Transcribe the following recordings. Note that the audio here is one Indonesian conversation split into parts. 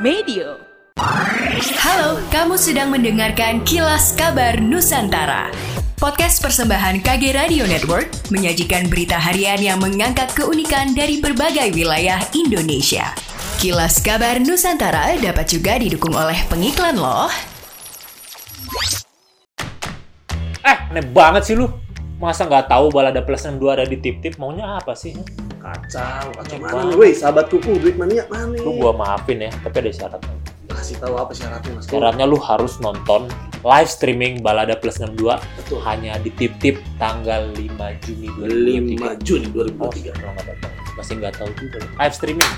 Medio. Halo, kamu sedang mendengarkan Kilas Kabar Nusantara. Podcast persembahan KG Radio Network menyajikan berita harian yang mengangkat keunikan dari berbagai wilayah Indonesia. Kilas Kabar Nusantara dapat juga didukung oleh pengiklan loh. Eh, aneh banget sih lu. Masa nggak tahu balada plus 62 ada di tip-tip? Maunya apa sih? Kacau, kacau Ini mana woi, sahabat kuku, duit mania mana? Lu gua maafin ya, tapi ada syaratnya. kasih tahu apa syaratnya mas? Syaratnya lu harus nonton live streaming balada plus 62 Betul. hanya di tip-tip tanggal 5 Juni 5 2023. Juni Oh, 2023. kalau nggak datang. Masih nggak tahu juga. Live streaming.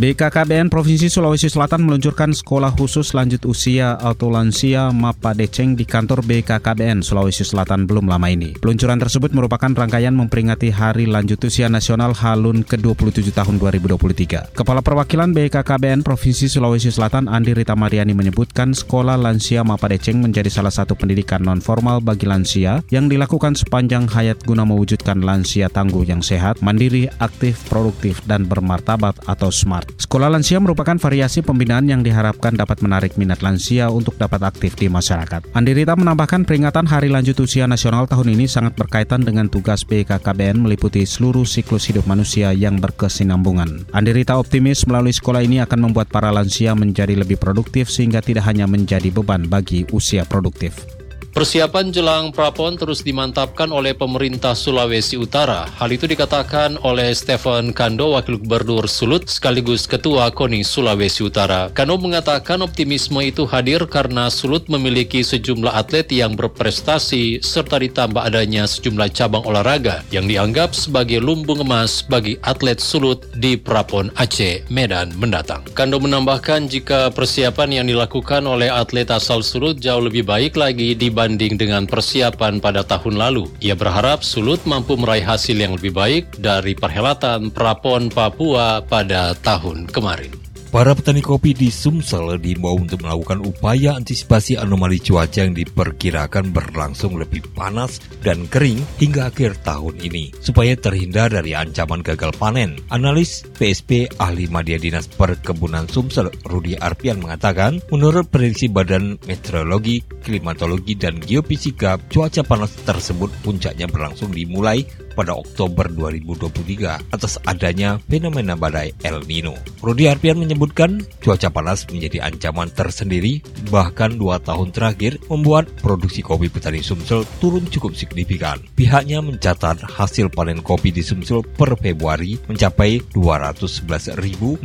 BKKBN Provinsi Sulawesi Selatan meluncurkan sekolah khusus lanjut usia atau lansia Mapa Deceng di kantor BKKBN Sulawesi Selatan belum lama ini. Peluncuran tersebut merupakan rangkaian memperingati Hari Lanjut Usia Nasional Halun ke-27 tahun 2023. Kepala Perwakilan BKKBN Provinsi Sulawesi Selatan Andi Rita Mariani menyebutkan sekolah lansia Mapa Deceng menjadi salah satu pendidikan non-formal bagi lansia yang dilakukan sepanjang hayat guna mewujudkan lansia tangguh yang sehat, mandiri, aktif, produktif, dan bermartabat atau smart. Sekolah lansia merupakan variasi pembinaan yang diharapkan dapat menarik minat lansia untuk dapat aktif di masyarakat. Andi Rita menambahkan peringatan Hari Lanjut Usia Nasional tahun ini sangat berkaitan dengan tugas BKKBN meliputi seluruh siklus hidup manusia yang berkesinambungan. Andi Rita optimis melalui sekolah ini akan membuat para lansia menjadi lebih produktif sehingga tidak hanya menjadi beban bagi usia produktif. Persiapan jelang Prapon terus dimantapkan oleh pemerintah Sulawesi Utara. Hal itu dikatakan oleh Stephen Kando, Wakil Gubernur Sulut sekaligus Ketua KONI Sulawesi Utara. Kando mengatakan optimisme itu hadir karena Sulut memiliki sejumlah atlet yang berprestasi serta ditambah adanya sejumlah cabang olahraga yang dianggap sebagai lumbung emas bagi atlet Sulut di Prapon Aceh, Medan mendatang. Kando menambahkan jika persiapan yang dilakukan oleh atlet asal Sulut jauh lebih baik lagi dibanding dengan persiapan pada tahun lalu. Ia berharap Sulut mampu meraih hasil yang lebih baik dari perhelatan Prapon Papua pada tahun kemarin. Para petani kopi di Sumsel diimbau untuk melakukan upaya antisipasi anomali cuaca yang diperkirakan berlangsung lebih panas dan kering hingga akhir tahun ini, supaya terhindar dari ancaman gagal panen. Analis PSP Ahli Media Dinas Perkebunan Sumsel, Rudi Arpian mengatakan, menurut prediksi Badan Meteorologi, Klimatologi, dan Geofisika, cuaca panas tersebut puncaknya berlangsung dimulai pada Oktober 2023 atas adanya fenomena badai El Nino. Rudi Arpian menyebutkan cuaca panas menjadi ancaman tersendiri bahkan dua tahun terakhir membuat produksi kopi petani Sumsel turun cukup signifikan. Pihaknya mencatat hasil panen kopi di Sumsel per Februari mencapai 211.681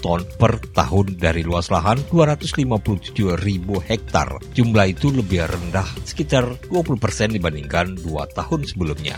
ton per tahun dari luas lahan 257.000 hektar. Jumlah itu lebih rendah sekitar 20% dibandingkan dua tahun sebelumnya.